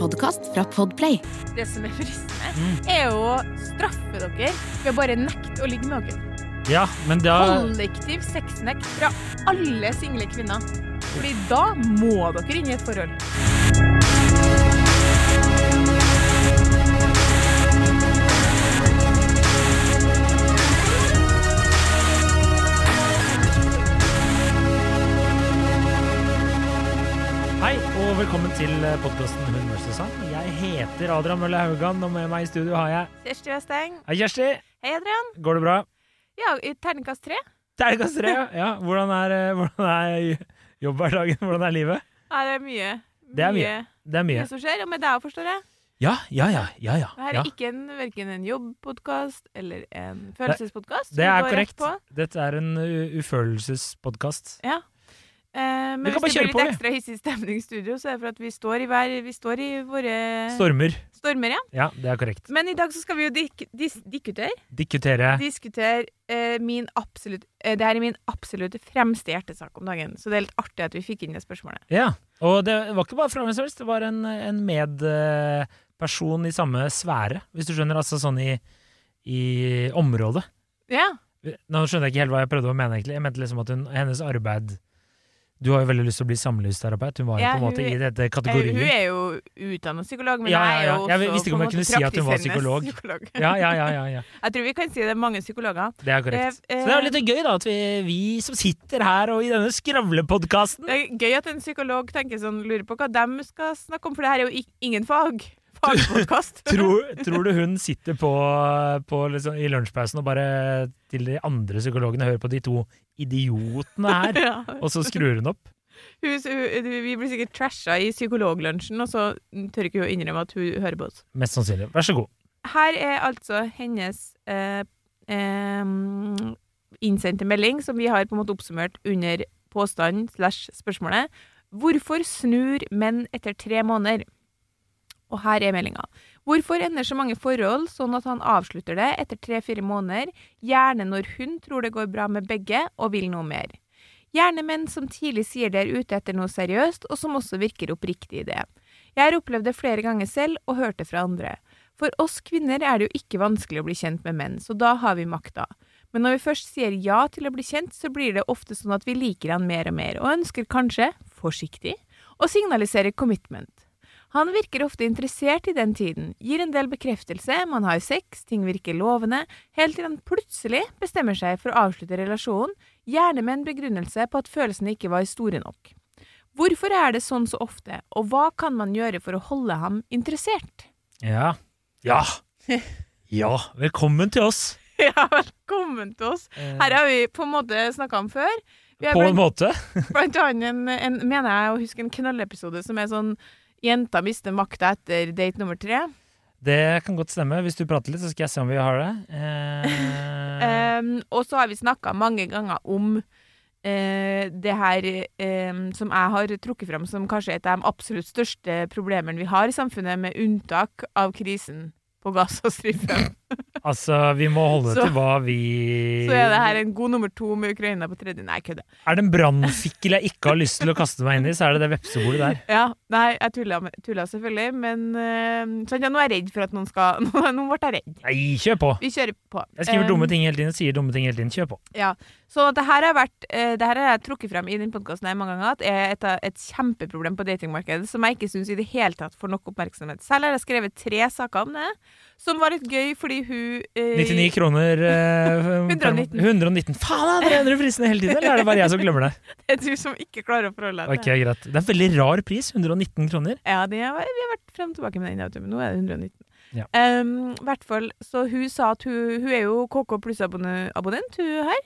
podkast fra Podplay. Det som er fristende, er jo å straffe dere ved å bare nekte å ligge med dere. Ja, men da Kollektiv sexnekt fra alle single kvinner. Fordi da må dere inn i et forhold. Og velkommen til podkasten Hun versus Han. Jeg heter Adrian Mølle Haugan, og med meg i studio har jeg Kjersti Westeng. Hei, Kjersti. Hei, Adrian. Går det bra? Ja, i terningkast tre. Terningkast tre, ja. ja. Hvordan er, eh, hvordan er jobbhverdagen? Hvordan er livet? Ja, det er mye. Det er mye. Det er mye. mye som skjer. Og med deg òg, forstår jeg. Ja, ja, ja. ja, ja. Det her ja. er ikke en, verken en jobbpodkast eller en følelsespodkast. Det det er korrekt. Dette er en ufølelsespodkast. Ja. Eh, men Vi kan hvis det blir litt ekstra hissig stemning i studio, så er det for at vi står i, hver, vi står i våre Stormer. stormer. Ja. Ja, det er korrekt. Men i dag så skal vi jo dik dis diskutere, Diskutere. diskutere eh, min absolutt eh, Det her er min absolutt fremste hjertesak om dagen. Så det er litt artig at vi fikk inn det spørsmålet. Ja. Og det var ikke bare fra som helst, det var en, en medperson i samme sfære, hvis du skjønner. Altså sånn i, i området. Ja. Nå skjønner jeg ikke helt hva jeg prøvde å mene, egentlig. Jeg mente liksom at hun, hennes arbeid Du har jo veldig lyst til å bli samlivsterapeut. Hun var jo Ja, på en måte hun- i dette kategorien. hun er jo utdannet psykolog, men Ja, ja, jeg er ja. jo Jeg også visste ikke om jeg kunne si at hun var psykolog. psykolog. Ja, ja, ja, ja, ja. Jeg tror vi kan si det er mange psykologer. Det er korrekt. Eh, eh, Så det er litt gøy, da, at vi, vi som sitter her og i denne skravlepodkasten Det gøy at en psykolog tenker sånn, lurer på hva de skal snakke om, for det her er jo ingen fag. Fagpodkast. tror, tror du hun sitter på, på liksom, i lunsjpausen og bare til de andre psykologene hører på de to idiotene her, ja. og så skrur hun opp? Hun, hun, vi blir sikkert trasha i psykologlunsjen, og så tør ikke hun innrømme at hun hører på oss. Mest sannsynlig. Vær så god. Her er altså hennes eh, eh, innsendte melding, som vi har på en måte oppsummert under påstanden slash spørsmålet. Hvorfor snur menn etter tre måneder? Og her er meldinga. Hvorfor ender så mange forhold sånn at han avslutter det etter tre-fire måneder, gjerne når hun tror det går bra med begge og vil noe mer? Gjerne menn som tidlig sier de er ute etter noe seriøst, og som også virker oppriktig i det. Jeg har opplevd det flere ganger selv og hørt det fra andre. For oss kvinner er det jo ikke vanskelig å bli kjent med menn, så da har vi makta. Men når vi først sier ja til å bli kjent, så blir det ofte sånn at vi liker han mer og mer, og ønsker kanskje, forsiktig, å signalisere commitment. Han virker ofte interessert i den tiden, gir en del bekreftelse, man har sex, ting virker lovende, helt til han plutselig bestemmer seg for å avslutte relasjonen, gjerne med en begrunnelse på at følelsene ikke var store nok. Hvorfor er det sånn så ofte, og hva kan man gjøre for å holde ham interessert? Ja. Ja. Ja, velkommen til oss. Ja, velkommen til oss. Her har vi på en måte snakka om før. Vi har På en blant, måte. blant annet en, en, mener jeg å huske en knallepisode som er sånn Jenta mister makta etter date nummer tre. Det kan godt stemme. Hvis du prater litt, så skal jeg se om vi har det. Eh, Um, og så har vi snakka mange ganger om uh, det her um, som jeg har trukket fram som kanskje et av de absolutt største problemene vi har i samfunnet, med unntak av krisen på Gazastripen. altså, vi må holde Så- til hva vi Så er det her en god nummer to med Ukraina på tredje. Nei, kødder. Er det en brannfikkel jeg ikke har lyst til å kaste meg inn i, så er det det vepsebolet der. Ja, nei, jeg tulla, selvfølgelig, men sånn, ja, nå er jeg redd for at noen skal Nå, nå ble jeg redd. Nei, kjør på! Vi kjører på. Jeg skriver Um, dumme ting hele tiden, sier dumme ting hele tiden. Kjør på. Ja, så det her har vært eh, Det her har jeg trukket frem i den podkasten mange ganger at er et, et kjempeproblem på datingmarkedet som jeg ikke syns i det hele tatt får nok oppmerksomhet. Selv har jeg skrevet tre saker om det, som var litt gøy fordi hun eh, 99 kroner eh, 119. 119. Faen, er det endrer prisene hele tiden, eller er det bare jeg som glemmer det? Det er du som ikke klarer å forholde deg til det. Det er en veldig rar pris. 119 kroner. Ja, det har, vi har vært frem og tilbake med den, du, men nå er det 119. Ja. Um, hvert fall, så hun sa at hun, hun er jo KK pluss-abonnent, hun her.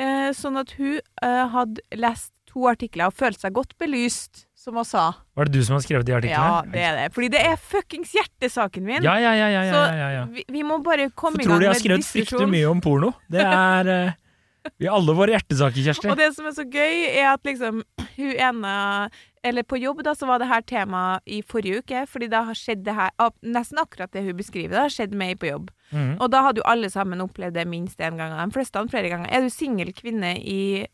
Eh, sånn at hun eh, hadde lest to artikler og følt seg godt belyst, som hun sa. Var det du som har skrevet de artiklene? Ja, det er det. Fordi det er fuckings hjertesaken min. Ja, ja, ja. ja, ja, Så ja, Så Vi, vi må bare komme i tror gang du jeg med har skrevet fryktelig mye om porno? Det er eh, Vi har alle våre hjertesaker, Kjersti. Og det som er så gøy, er at liksom hun ene Eller på jobb, da, så var det her tema i forrige uke, fordi det har skjedd det her Nesten akkurat det hun beskriver, det har skjedd meg på jobb. Mm. Og da hadde jo alle sammen opplevd det minst én gang, de fleste flere ganger. Er du singel kvinne i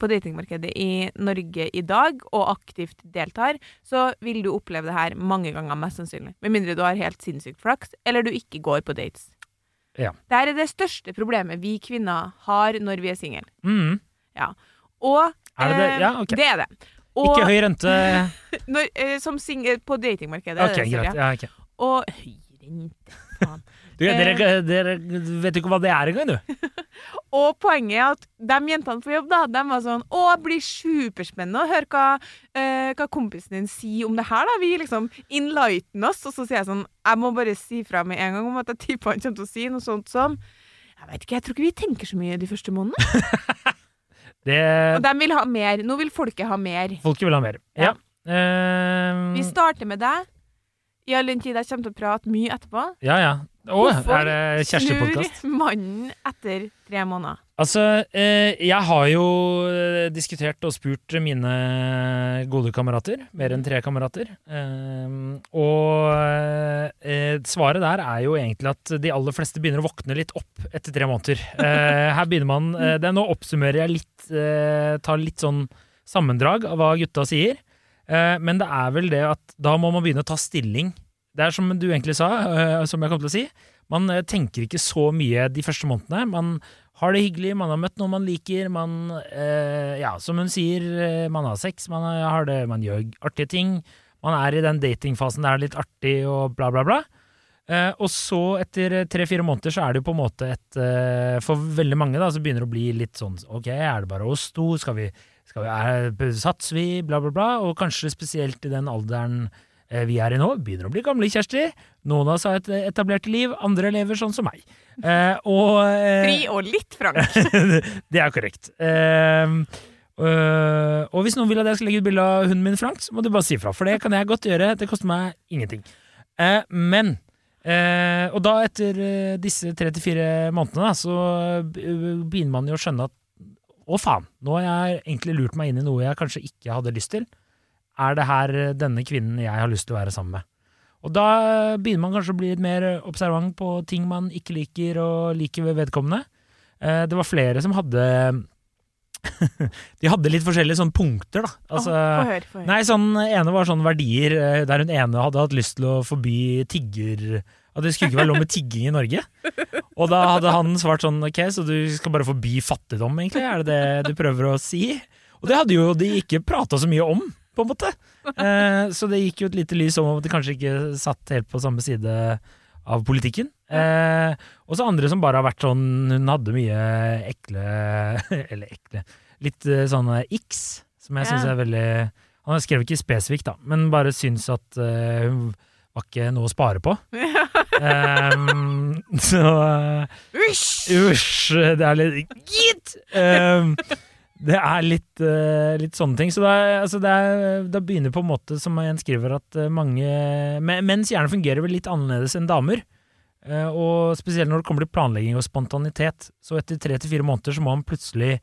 på datingmarkedet i Norge i dag, og aktivt deltar, så vil du oppleve det her mange ganger, mest sannsynlig. Med mindre du har helt sinnssykt flaks, eller du ikke går på dates. Ja. Det her er det største problemet vi kvinner har når vi er single. Mm. Og Er det det? eh, Ja, okay. det er det. Og Ikke høy rente. når, eh, som single på datingmarkedet. Okay, er greit. Ja, okay. Og høy rente, faen. Du, Eh. dere, dere vet ikke hva det er engang, du. Og poenget er at de jentene på jobb, da, de var sånn Å, det blir superspennende å høre hva, eh, hva kompisen din sier om det her, da. Vi liksom enlighten oss. Og så sier jeg sånn Jeg må bare si fra med en gang om at jeg tipper han kommer til å si noe sånt som Jeg vet ikke, jeg tror ikke vi tenker så mye de første månedene. Det Og de vil ha mer. Nå vil folket ha mer. Folket vil ha mer. Ja. Ja. Uh... Vi starter med deg. I all den tid jeg kommer til å prate mye etterpå. ja, ja. Å, er det snur mannen etter tre måneder? Altså, eh, jeg har jo eh, diskutert og spurt mine gode kamerater, mer enn tre kamerater, eh, og svaret der er jo egentlig at de aller fleste begynner å våkne litt opp etter tre måneder. Eh, her begynner man det, Nå oppsummerer jeg litt, tar litt sånn sammendrag av hva gutta sier, eh, men det er vel det at da må man begynne å ta stilling. Det er som du egentlig sa, eh, som jeg kom til å si. Man eh, tenker ikke så mye de første månedene. Man har det hyggelig, man har møtt noen man liker, man eh, Ja, som hun sier, man har sex, man har det, man gjør artige ting. Man er i den datingfasen det er litt artig og bla, bla, bla. Og så, etter tre-fire måneder, så er det jo på en måte et For veldig mange, da, så begynner det å bli litt sånn Ok, er det bare oss to? Skal vi, skal vi er, Satser vi? Bla, bla, bla. Og kanskje spesielt i den alderen vi er i nå, begynner å bli gamle Kjersti. Noen av oss har et etablert liv, andre lever sånn som meg. Eh, og eh, Fri og litt frank. det er korrekt. Eh, øh, og hvis noen vil at jeg skal legge ut bilde av hunden min, Frank, så må du bare si ifra. For det kan jeg godt gjøre. Det koster meg ingenting. Eh, men eh, Og da, etter eh, disse tre til fire månedene, så eh, begynner man jo å skjønne at å, faen, nå har jeg egentlig lurt meg inn i noe jeg kanskje ikke hadde lyst til. Er det her eh, denne kvinnen jeg har lyst til å være sammen med? Og da begynner man kanskje å bli litt mer observant på ting man ikke liker og liker ved vedkommende. Eh, Det var flere som hadde De hadde litt forskjellige sånne punkter, da. Altså, Få høre, få høre. Nei, sånn ene var sånn verdier eh, der hun ene hadde hatt lyst til å forby tigger At det skulle ikke være lov med tigging i Norge. Og da hadde han svart sånn ok, så du skal bare forby fattigdom, egentlig? Er det det du prøver å si? Og det hadde jo de ikke prata så mye om, på en måte. Eh, så det gikk jo et lite lys om at de kanskje ikke satt helt på samme side av politikken. Eh, og så andre som bare har vært sånn Hun hadde mye ekle Eller ekle Litt eh, sånne x, som jeg Ja. syns er veldig Han skrev ikke spesifikt, da, men bare syns at uh, hun var ikke noe å spare på. um, så eh, Usj! Usj, det er litt Gitt! Ehm, det er litt, uh, litt sånne ting. Så da, altså er, begynner på en måte, som en skriver, at eh, mange men- Menns hjerne fungerer vel litt annerledes enn damer. Uh, og spesielt når det kommer til planlegging og spontanitet. Så etter tre til fire måneder så må man plutselig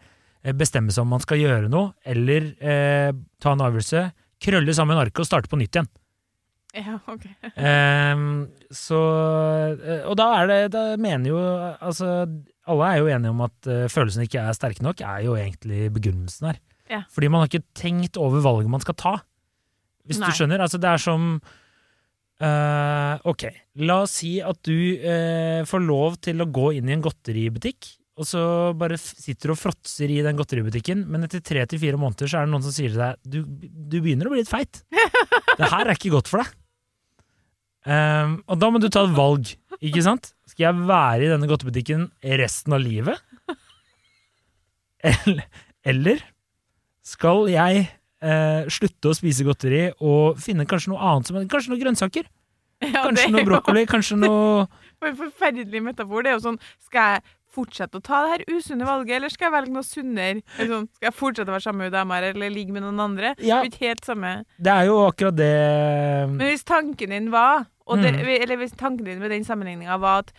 bestemme seg om man skal gjøre noe, eller uh, ta en avgjørelse, krølle sammen arket og starte på nytt igjen. Ja, ok. Ehm, så Og da er det Da mener jo Altså, alle er jo enige om at uh, følelsene ikke er sterke nok, er jo egentlig begrunnelsen her. Ja. Fordi man har ikke tenkt over valget man skal ta. Hvis Nei. du skjønner? Altså, det er som uh, Ok, la oss si at du uh, får lov til å gå inn i en godteributikk, og så bare sitter du og fråtser i den godteributikken, men etter tre til fire måneder så er det noen som sier til deg du, du begynner å bli litt feit. Det her er ikke godt for deg. Um, og da må du ta et valg, ikke sant? Skal jeg være i denne godtebutikken resten av livet? Eller, skal jeg eh, slutte å spise godteri og finne kanskje noe annet, som, kanskje noen grønnsaker? Ja, Kanskje noe brokkoli? Kanskje noe en forferdelig metafor. Det er jo sånn Skal jeg fortsette å ta det her usunne valget, eller skal jeg velge noe sunnere? Sånn, skal jeg fortsette å være sammen med damer, eller ligge med noen andre? Ja, Det er ikke helt samme. det er jo akkurat det Men hvis tanken din var, det, Mm. eller hvis tanken din med den sammenligninga var at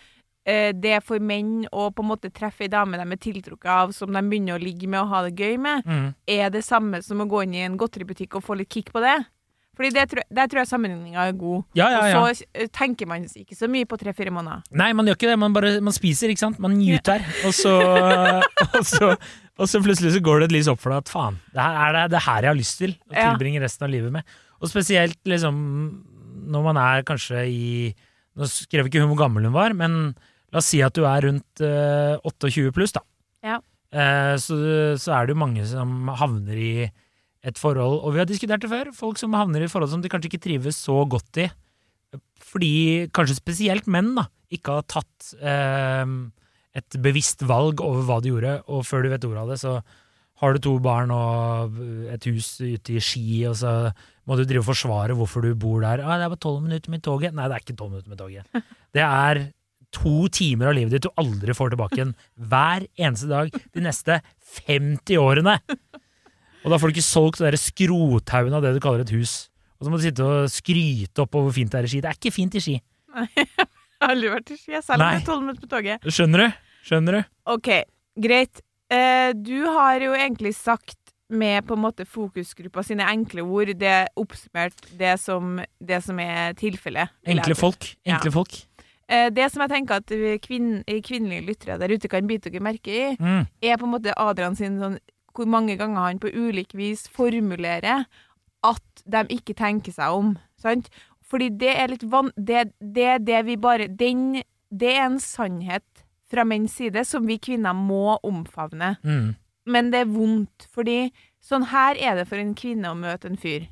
eh, det er for menn å på en måte treffe ei dame de er tiltrukket av, som de begynner å ligge med og ha det gøy med, mm. er det samme som å gå inn i en godteributikk og få litt kick på det? Fordi det der tror jeg sammenligninga er god. Ja, ja, ja. Og så eh, tenker man ikke så mye på tre-fire måneder. Nei, man gjør ikke det. Man bare man spiser, ikke sant? Man gyter. Og så, og så, Og så plutselig så går det et lys opp for deg at faen, det her er det, det her jeg har lyst til å tilbringe resten av livet med. Og spesielt liksom når man er kanskje i Nå skrev ikke hun hvor gammel hun var, men la oss si at du er rundt eh, 28 pluss, da. Ja. Eh, så, så er det jo mange som havner i et forhold, og vi har diskutert det før, folk som havner i forhold som de kanskje ikke trives så godt i, fordi kanskje spesielt menn da, ikke har tatt eh, et bevisst valg over hva de gjorde, og før du vet ordet av det, så har du to barn og et hus ute i Ski, og så må du drive og forsvare hvorfor du bor der. Ah, det er bare tolv minutter med toget. Nei, det er ikke tolv minutter med toget. Det er to timer av livet ditt du aldri får tilbake igjen. Hver eneste dag de neste 50 årene. Og da får du ikke solgt det skrothaugen av det du kaller et hus. Og så må du sitte og skryte opp over hvor fint det er i Ski. Det er ikke fint i Ski. Nei, Jeg har aldri vært i Ski, selv om jeg er tolv minutter på toget. Skjønner du? Skjønner du? Ok, greit. Eh, du har jo egentlig sagt med på en måte fokusgruppa sine enkle ord, det oppsummert det som, det som er tilfellet. Enkle folk. Enkle Ja. folk. Eh, det som jeg tenker at kvinn, kvinnelige lyttere der ute kan bite dere merke i, Mm. er på en måte Adrian sin sånn hvor mange ganger han på ulik vis formulerer at de ikke tenker seg om. Sant? Fordi det er litt van... Det, det, det vi bare den, Det er en sannhet fra menns side som vi kvinner må omfavne. Mm. Men det er vondt, fordi sånn her er det for en kvinne å møte en fyr.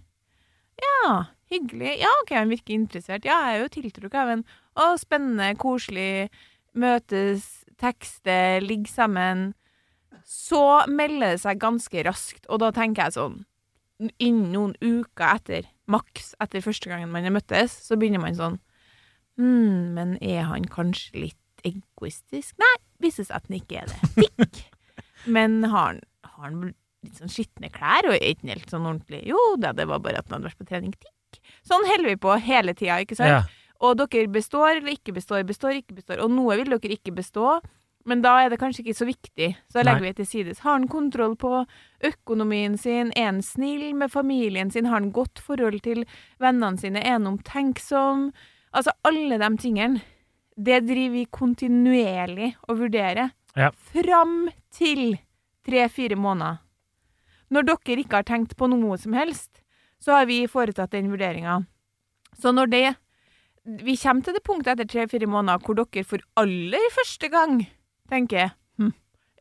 Ja, hyggelig. Ja, OK, han virker interessert. Ja, jeg er jo tiltrukket av en Å, spennende, koselig. Møtes, tekste, ligge sammen. Så melder det seg ganske raskt, og da tenker jeg sånn Innen noen uker etter, maks etter første gangen man har møttes, så begynner man sånn Hm, men er han kanskje litt egoistisk? Nei, viser seg at han ikke er det. Fikk! Men har han, har han litt sånn skitne klær og er ikke helt sånn ordentlig? Jo da, det var bare at han hadde vært på trening. Tikk. Sånn holder vi på hele tida, ikke sant? Ja. Og dere består eller ikke består, består, ikke består. Og noe vil dere ikke bestå, men da er det kanskje ikke så viktig. Så da legger vi det til sides. Har han kontroll på økonomien sin? Er han snill med familien sin? Har han godt forhold til vennene sine? Er han omtenksom? Altså, alle de tingene. Det driver vi kontinuerlig å vurdere. Ja. Fram til tre-fire måneder. Når dere ikke har tenkt på noe som helst, så har vi foretatt den vurderinga. Så når det Vi kommer til det punktet etter tre-fire måneder hvor dere for aller første gang tenker jeg. hm,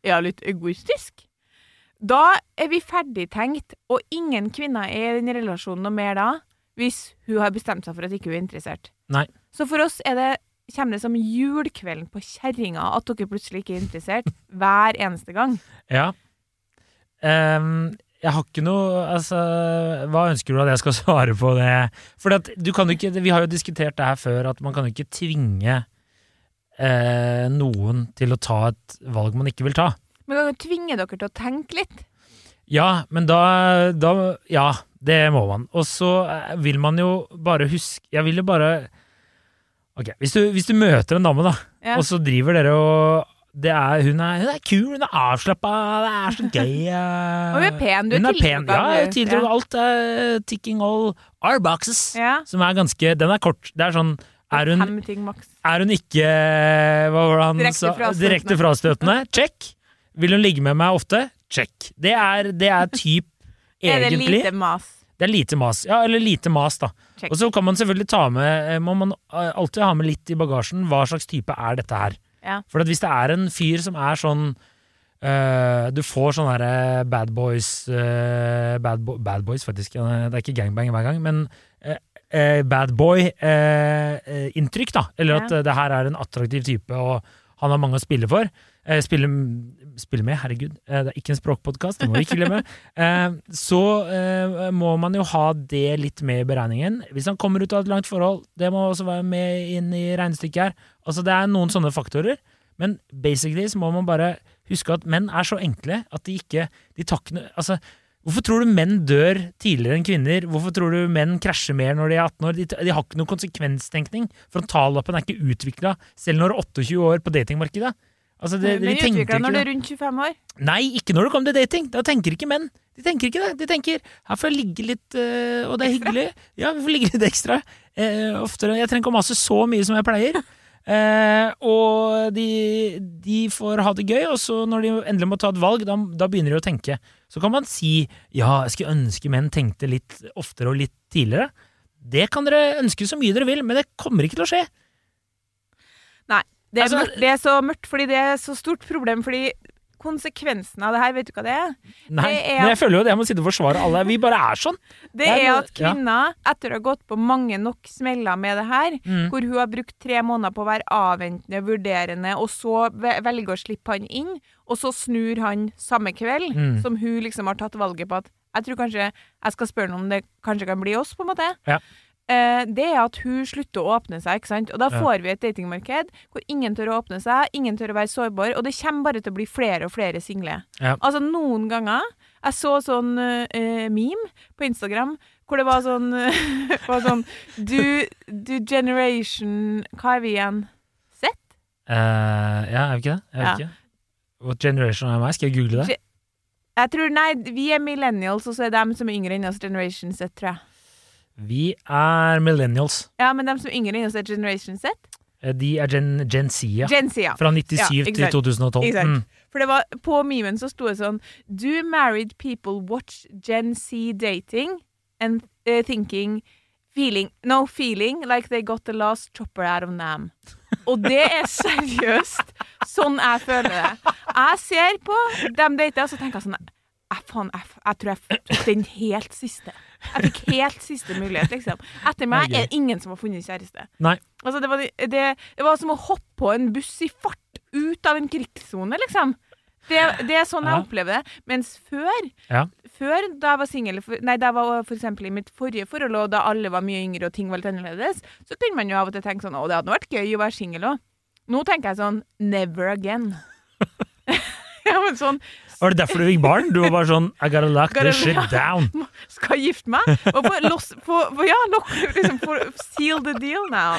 er hun litt egoistisk? Da er vi ferdig tenkt, og ingen kvinner er i den relasjonen noe mer da, hvis hun har bestemt seg for at ikke hun er interessert. Nei. Så for oss er det, kommer det som julekvelden på kjerringa at dere plutselig ikke er interessert, hver eneste gang. Ja. Um, jeg har ikke noe Altså, hva ønsker du at jeg skal svare på det? For du kan jo ikke Vi har jo diskutert det her før, at man kan jo ikke tvinge eh, noen til å ta et valg man ikke vil ta. Men kan du tvinge dere til å tenke litt. Ja, men da, da Ja, det må man. Og så eh, vil man jo bare huske Jeg vil jo bare Ok, hvis du, hvis du møter en dame, da, Ja. og så driver dere og det er, hun, er, hun er kul, hun er avslappa, det er så gøy. eh, Og hun er pen, du er er pen, ja, tiltrukket. ja. Alt er ticking all our boxes. Ja. Som er ganske Den er kort. Det er sånn Er hun, Fem ting maks. er hun ikke Hva var det han Direkte sa? Direkte frastøtende? Check. Vil hun ligge med meg ofte? Check. Det er, det er typ Er det lite mas? Det er lite mas. Ja, eller lite mas, da. Check. Og så kan man selvfølgelig ta med Må man eh, alltid ha med litt i bagasjen. Hva slags type er dette her? Ja. For hvis det er en fyr som er sånn eh, Du får sånne her bad boys uh, bad, bo bad boys, faktisk. Det er ikke gangbang hver gang, men uh, eh, bad boy-inntrykk, da. Eller at eh, det her er en attraktiv type, og han har mange å spille for. Eh, spille, spille med, herregud. Eh, det er ikke en språkpodkast, det må vi ikke glemme. Eh, så eh, må man jo ha det litt med i beregningen. Hvis han kommer ut av et langt forhold, det må også være med inn i regnestykket her. Altså, det er noen sånne faktorer. Men basically så må man bare huske at menn er så enkle at de ikke de tar Altså, hvorfor tror du menn dør tidligere enn kvinner? Hvorfor tror du menn krasjer mer når de er 18 år? De, de har ikke noen konsekvenstenkning. Frontallappen er ikke utvikla selv når du er 28 år på datingmarkedet. Altså, det, Men de utvikla når du er rundt 25 år. Nei, ikke når det kommer til dating. Da tenker ikke menn. De tenker ikke det. De tenker her får jeg ligge litt, øh, og det er hyggelig. Ja, vi får ligge litt ekstra. Eh, oftere. Jeg trenger ikke å mase så mye som jeg pleier. Eh, og de, de får ha det gøy, og så når de endelig må ta et valg, da, da begynner de å tenke. Så kan man si ja, jeg skulle ønske menn tenkte litt oftere og litt tidligere. Det kan dere ønske så mye dere vil, men det kommer ikke til å skje. Nei. Det er, Altså- mørkt, det er så mørkt fordi det er så stort problem. Fordi konsekvensen av det her, vet du hva det er? Nei, Det er- Men jeg føler jo at jeg må sitte og forsvare alle. Vi bare er sånn. Det Det er er at kvinner, etter å ha gått på mange nok smeller med det her, Mm. hvor hun har brukt tre måneder på å være avventende, vurderende, og så ve- velger å slippe han inn, og så snur han samme kveld, Mm. som hun liksom har tatt valget på at jeg tror kanskje jeg skal spørre ham om det kanskje kan bli oss, på en måte. Ja. Eh, det er at hun slutter å åpne seg, ikke sant. Og da Ja. får vi et datingmarked hvor ingen tør å åpne seg, ingen tør å være sårbar, og det kommer bare til å bli flere og flere single. Ja. Altså noen ganger Jeg så sånn eh, meme på Instagram hvor det var sånn, var sånn du, du generation Hva er vi igjen? Z? Uh, ja, er vi ikke det? Jeg vet ikke. What generation er meg? Skal jeg google det? Jeg tror, nei, vi er millennials, og så er dem som er yngre enn oss, Generation Z, tror jeg. Vi er millennials. Ja, men de som er yngre enn oss, er Generation Z? Eh, De er Gen, Gen Z, ja. Gen Z, ja. Fra 97 Ja, til 2012. Ikke. Mm. For det var, på memen så sto det sånn Do married people watch Gen Z dating and uh, thinking Feeling No, feeling like they got the last chopper out of Nam. Og det er seriøst sånn jeg føler det. Jeg ser på dem dater, og så tenker jeg sånn jeg, faen, jeg, jeg tror jeg tok den helt siste. Jeg fikk helt siste mulighet, liksom. Etter meg er det ingen som har funnet kjæreste. Nei. Altså, det var, det, det var som å hoppe på en buss i fart ut av en krigssone, liksom. Det, det er sånn jeg Ja. opplever det. Mens før, Ja. før da jeg var singel, nei, da jeg var f.eks. i mitt forrige forhold, og da alle var mye yngre og ting var litt annerledes, så kunne man jo av og til tenke sånn Å, det hadde vært gøy å være singel òg. Nå tenker jeg sånn Never again. ja, men sånn Var det derfor du fikk barn? Du var bare sånn I gotta lock Gotta this shit down. Skal jeg gifte meg? Og få loss på, på, Ja, lock, liksom, få seal the deal now.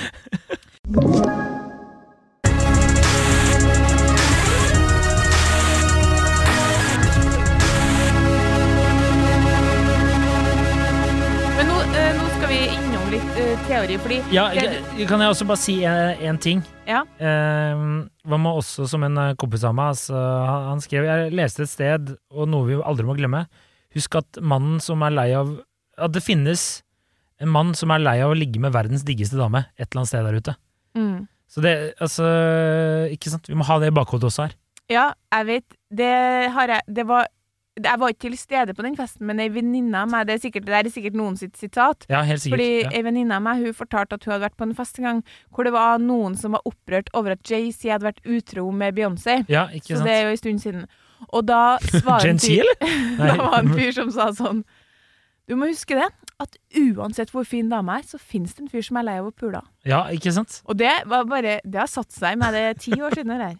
Men nå, eh, nå skal vi innom litt eh, teori, fordi Ja, kan jeg også bare si én ting? Ja. Eh, hva med også som en eh, kompis av meg? Altså, han, han skrev Jeg leste et sted, og noe vi aldri må glemme. Husk at mannen som er lei av At det finnes en mann som er lei av å ligge med verdens diggeste dame et eller annet sted der ute. mm. Så det, altså Ikke sant? Vi må ha det i bakhodet også her. Ja, jeg vet. Det har jeg Det var Jeg var ikke til stede på den festen, men ei venninne av meg Det er sikkert, det er sikkert noen sitt sitat. Ja, helt sikkert. Fordi ja. ei venninne av meg hun fortalte at hun hadde vært på en fest en gang hvor det var noen som var opprørt over at Jay-Z hadde vært utro med Beyoncé. ja, ikke sant. Så det er jo en stund siden. Og da svarer en fyr-? Da var en fyr som sa sånn Du må huske det, at uansett hvor fin dame er, så finnes det en fyr som er lei av å pule. Ja, ikke sant? Og det var bare Det har satt seg med det ti år siden det her.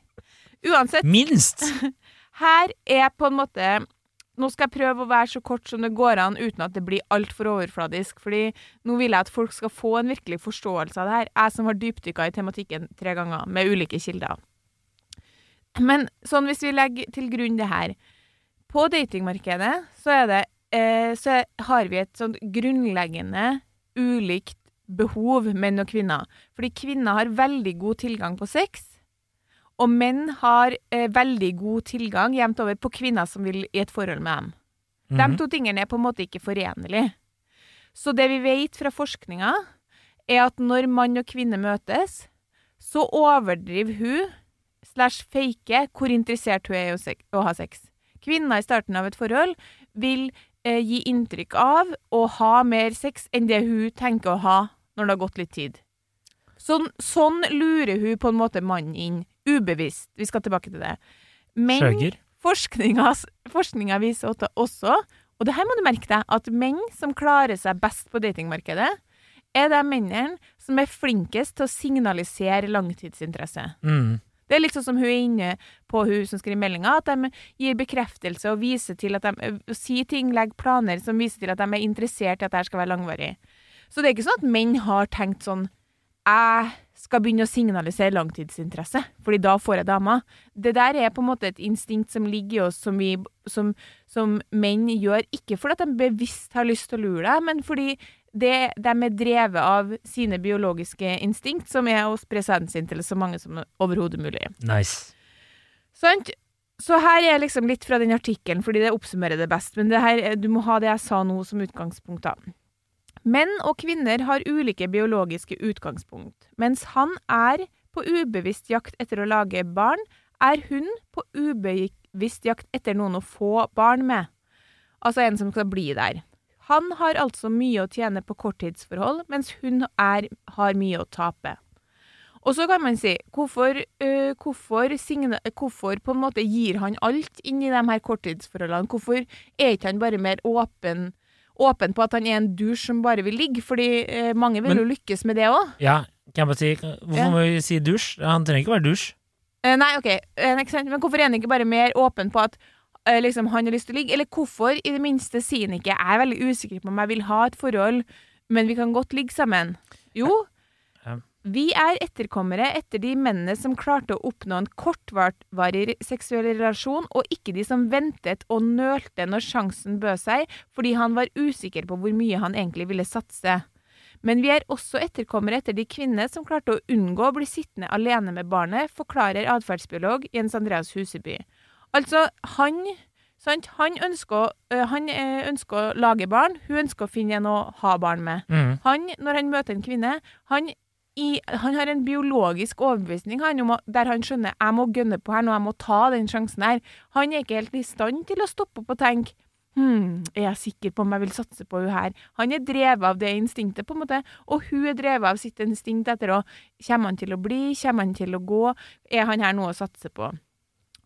Uansett, Minst! her er på en måte Nå skal jeg prøve å være så kort som det går an uten at det blir altfor overfladisk. Fordi nå vil jeg at folk skal få en virkelig forståelse av det her. Jeg som har dypdykka i tematikken tre ganger med ulike kilder. Men sånn hvis vi legger til grunn det her På datingmarkedet så det eh, Så har vi et sånn grunnleggende ulikt behov, menn og kvinner. Fordi kvinner har veldig god tilgang på sex. Og menn har eh, veldig god tilgang jevnt over på kvinner som vil i et forhold med dem. De Mhm. to tingene er på en måte ikke forenlige. Så det vi vet fra forskninga, er at når mann og kvinne møtes, så overdriver hun slash fake hvor interessert hun er i å ha sex. Kvinner i starten av et forhold vil eh, gi inntrykk av å ha mer sex enn det hun tenker å ha når det har gått litt tid. Sånn, sånn lurer hun på en måte mannen inn, ubevisst. Vi skal tilbake til det. Men forskninga, viser også- og det her må du merke deg, at menn som klarer seg best på datingmarkedet, er de mennene som er flinkest til å signalisere langtidsinteresse. Mm. Det er litt sånn som hun er inne på, hun som skriver meldinga, at de gir bekreftelse og viser til at de sier ting, legger planer som viser til at de er interessert i at dette skal være langvarig. Så det er ikke sånn at menn har tenkt sånn Jeg skal begynne å signalisere langtidsinteresse, fordi da får jeg damer. Det der er på en måte et instinkt som ligger i oss, som, vi, som, som menn gjør, ikke fordi de bevisst har lyst til å lure deg, men fordi det, de er drevet av sine biologiske instinkt, som er å spre sæden til så mange som overhodet mulig. Nice. Sant? Så her er liksom litt fra den artikkelen, fordi det oppsummerer det best. Men det her, du må ha det jeg sa nå som utgangspunkt. da. Menn og kvinner har ulike biologiske utgangspunkt. Mens han er på ubevisst jakt etter å lage barn, er hun på ubevisst jakt etter noen å få barn med. Altså en som skal bli der. Han har altså mye å tjene på korttidsforhold, mens hun er, har mye å tape. Og så kan man si, hvorfor, øh, hvorfor, signa, hvorfor på en måte gir han alt inn i de her korttidsforholdene? Hvorfor er ikke han bare mer åpen, åpen på at han er en dusj som bare vil ligge? Fordi eh, mange vil Men- jo lykkes med det òg. Ja, kan jeg bare si Hvorfor Ja. må vi si dusj? Han trenger ikke være dusj. Eh, nei, OK, eh, men hvorfor er han ikke bare mer åpen på at eh, liksom, han har lyst til å ligge? Eller hvorfor i det minste sier han ikke 'jeg er veldig usikker på om jeg vil ha et forhold, men vi kan godt ligge sammen'? Jo. Vi er etterkommere etter de mennene som klarte å oppnå en kortvarig seksuell relasjon, og ikke de som ventet og nølte når sjansen bød seg, fordi han var usikker på hvor mye han egentlig ville satse. Men vi er også etterkommere etter de kvinnene som klarte å unngå å bli sittende alene med barnet, forklarer atferdsbiolog Jens Andreas Huseby. Altså, han, sant, han, ønsker, han ønsker å lage barn, hun ønsker å finne en å ha barn med. Mm. Han, når han møter en kvinne, han, i, han har en biologisk overbevisning han, å- der han skjønner jeg må gønne på her nå, jeg må ta den sjansen her. Han er ikke helt i stand til å stoppe opp og tenke Hm, er jeg sikker på om jeg vil satse på hun her? Han er drevet av det instinktet, på en måte, og hun er drevet av sitt instinkt etter å Kommer han til å bli? Kommer han til å gå? Er han her noe å satse på?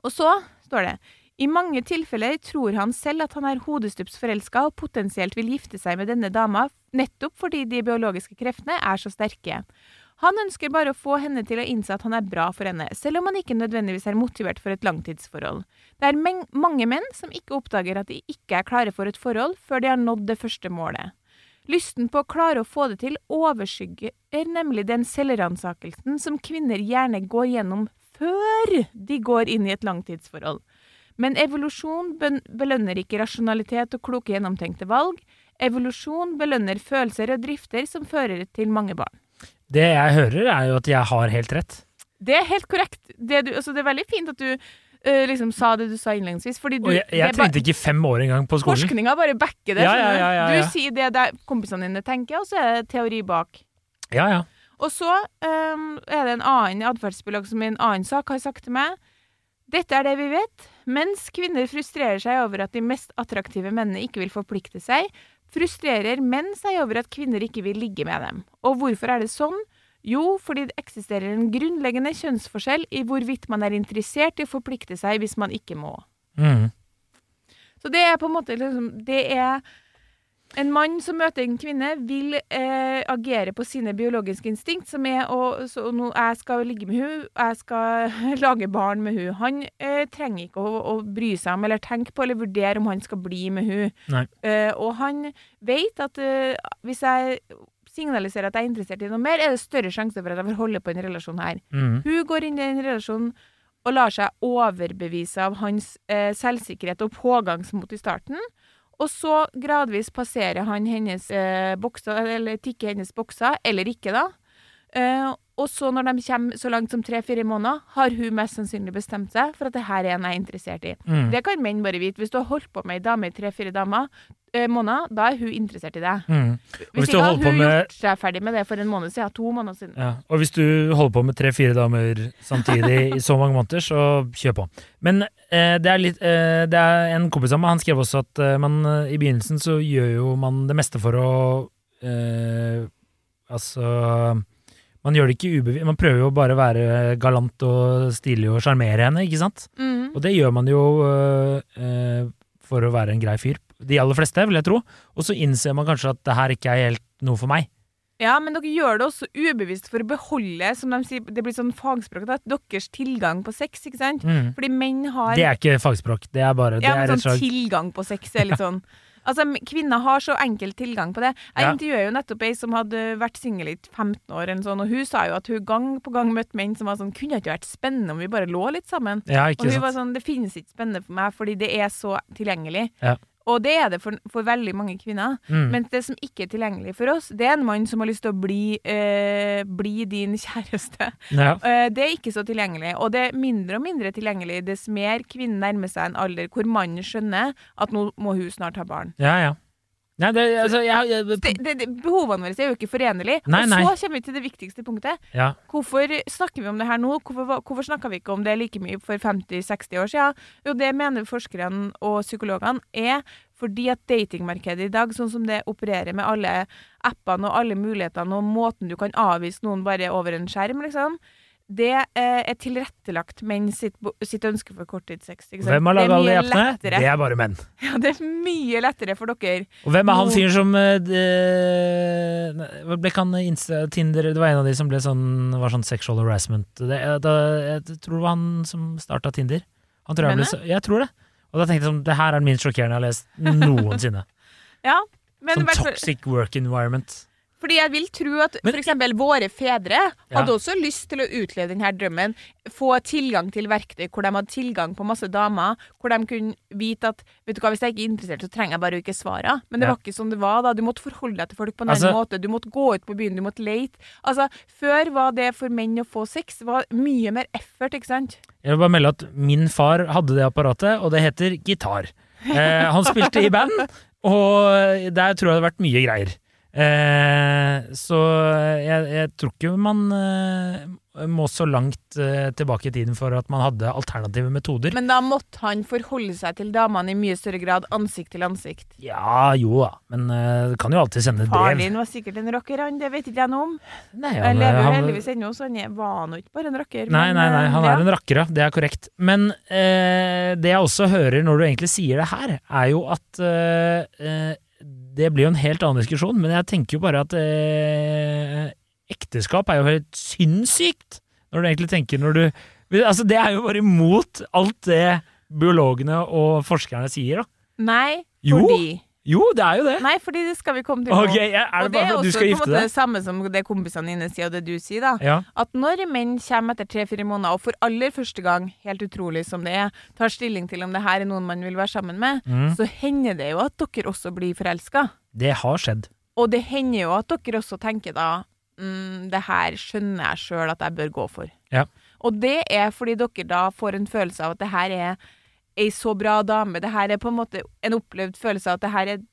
Og så står det i mange tilfeller tror han selv at han er hodestups forelska og potensielt vil gifte seg med denne dama, nettopp fordi de biologiske kreftene er så sterke. Han ønsker bare å få henne til å innse at han er bra for henne, selv om han ikke nødvendigvis er motivert for et langtidsforhold. Det er mange menn som ikke oppdager at de ikke er klare for et forhold før de har nådd det første målet. Lysten på å klare å få det til overskygger nemlig den selvransakelsen som kvinner gjerne går gjennom før de går inn i et langtidsforhold. Men evolusjon belønner ikke rasjonalitet og kloke gjennomtenkte valg. Evolusjon belønner følelser og drifter som fører til mange barn. Det jeg hører, er jo at jeg har helt rett. Det er helt korrekt. Det, du, altså det er veldig fint at du uh, liksom sa det du sa innledningsvis. Fordi du, Og jeg, jeg trengte ikke fem år engang på skolen. Forskninga bare backer det. Ja, ja, ja. Du sier det der kompisene dine tenker, og så er det teori bak. Ja, ja. Og så um, er det en annen atferdsbiolog som i en annen sak har sagt til meg dette er det vi vet. Mens kvinner frustrerer seg over at de mest attraktive mennene ikke vil forplikte seg, frustrerer menn seg over at kvinner ikke vil ligge med dem. Og hvorfor er det sånn? Jo, fordi det eksisterer en grunnleggende kjønnsforskjell i hvorvidt man er interessert i å forplikte seg hvis man ikke må. Mm. Så det er på en måte liksom Det er En mann som møter en kvinne, vil eh, agere på sine biologiske instinkt, som er å så nå, Jeg skal ligge med hun, jeg skal lage barn med hun. Han eh, trenger ikke å, å bry seg om eller tenke på eller vurdere om han skal bli med hun. Eh, og han vet at eh, hvis jeg signaliserer at jeg er interessert i noe mer, er det større sjanse for at jeg får holde på en relasjon her. Mm. Hun går inn i en relasjon og lar seg overbevise av hans eh, selvsikkerhet og pågangsmot i starten. Og så gradvis passerer han hennes eh, bokser, eller tikker hennes bokser, eller ikke, da. Eh, og så når de kommer så langt som tre-fire måneder, har hun mest sannsynlig bestemt seg for at det her er en jeg er interessert i. Mm. Det kan menn bare vite. Hvis du har holdt på med ei dame i tre-fire damer, eh, måneder, da er hun interessert i deg. Mm. Hvis ikke har hun med gjort seg ferdig med det for en måned siden. To måneder siden. Ja, og hvis du holder på med tre-fire damer samtidig i så mange måneder, så kjør på. Men eh, det er litt eh, Det er en kompis av meg, han skrev også at eh, man eh, i begynnelsen så gjør jo man det meste for å Altså Man gjør det ikke ubevisst. Man prøver jo bare å være galant og stilig og sjarmere henne, ikke sant? Mm. Og det gjør man jo eh, for å være en grei fyr. De aller fleste, vil jeg tro. Og så innser man kanskje at det her ikke er helt noe for meg. Ja, men dere gjør det også ubevisst for å beholde, som de sier, det blir sånn fagspråk, da, deres tilgang på sex, ikke sant? Mm. Fordi menn har Det er ikke fagspråk. Det er bare det ja, er men sånn tilgang på sex er litt sånn Altså, kvinner har så enkel tilgang på det. Jeg Ja. intervjuer jo nettopp ei som hadde vært singel i 15 år, eller sånn, og hun sa jo at hun gang på gang møtte menn som var sånn Kunne det ikke vært spennende om vi bare lå litt sammen? Ja, Og hun sant. var sånn Det finnes ikke spennende for meg, fordi det er så tilgjengelig. Ja. Og det er det for, for veldig mange kvinner. Mm. Men det som ikke er tilgjengelig for oss, det er en mann som har lyst til å bli, eh, bli din kjæreste. ja. Eh, det er ikke så tilgjengelig. Og det er mindre og mindre tilgjengelig dess mer kvinnen nærmer seg en alder hvor mannen skjønner at nå må hun snart ha barn. ja, ja. Nei, det, altså, jeg, jeg, Det, det, det, behovene våre er jo ikke forenlige. Nei, og nei. så kommer vi til det viktigste punktet. ja. Hvorfor snakker vi om det her nå? Hvorfor, hvorfor snakka vi ikke om det like mye for 50-60 år siden? Jo, det mener forskerne og psykologene er fordi at datingmarkedet i dag, sånn som det opererer med alle appene og alle mulighetene og måten du kan avvise noen bare over en skjerm, liksom, det eh, er tilrettelagt menn sitt, sitt ønske for korttidssex. Hvem har Det laga alle appene? lettere. Det er bare menn. Ja, det er mye lettere for dere. Og hvem er han fyren som eh, Hva ble ikke han Insta, Tinder Det var en av de som ble sånn, var sånn sexual harassment. Det, da, jeg tror det var han som starta Tinder. Han tror jeg, ble, så- jeg tror det. Og da tenkte jeg sånn, det her er den minst sjokkerende jeg har lest noensinne. Ja, men sånn toxic work environment. Fordi jeg vil tro at f.eks. våre fedre Ja. hadde også lyst til å utleve denne drømmen. Få tilgang til verktøy hvor de hadde tilgang på masse damer. Hvor de kunne vite at vet du hva, hvis jeg ikke er interessert, så trenger jeg bare ikke svare. Men det Ja. var ikke sånn det var da. Du måtte forholde deg til folk på en Altså- annen måte. Du måtte gå ut på byen, du måtte lete. Altså, før var det for menn å få sex var mye mer effort, ikke sant? Jeg vil bare melde at min far hadde det apparatet, og det heter gitar. Eh, han spilte i band, og der tror jeg det har vært mye greier. Eh, så jeg, jeg tror ikke man eh, må så langt eh, tilbake i tiden for at man hadde alternative metoder. Men da måtte han forholde seg til damene i mye større grad, ansikt til ansikt. ja, jo da, men eh, du kan jo alltid sende Faren brev. din var sikkert en rocker, han. Det vet ikke jeg noe om. Nei, Jeg han, lever jo han- heldigvis ennå, så han var nå ikke bare en rocker. Nei, men, nei, nei, han han ja. er en rocker, ja. Det er korrekt. Men eh, det jeg også hører når du egentlig sier det her, er jo at eh, eh, Det blir jo en helt annen diskusjon, men jeg tenker jo bare at eh, ekteskap er jo helt sinnssykt, når du egentlig tenker når du Altså, det er jo bare imot alt det biologene og forskerne sier, da. Nei, fordi Jo, det er jo det. Nei, fordi det skal vi komme til nå. Ok, ja, Er og det bare for at du skal på en måte deg? det samme som det kompisene dine sier, og det du sier, da. Ja. At når menn kommer etter tre-fire måneder, og for aller første gang, helt utrolig som det er, tar stilling til om det her er noen man vil være sammen med, Mm. så hender det jo at dere også blir forelska. Det har skjedd. Og det hender jo at dere også tenker da mm, det her skjønner jeg sjøl at jeg bør gå for. Ja. Og det er fordi dere da får en følelse av at det her er ei så bra dame. Det her er på en måte en opplevd følelse av at det her er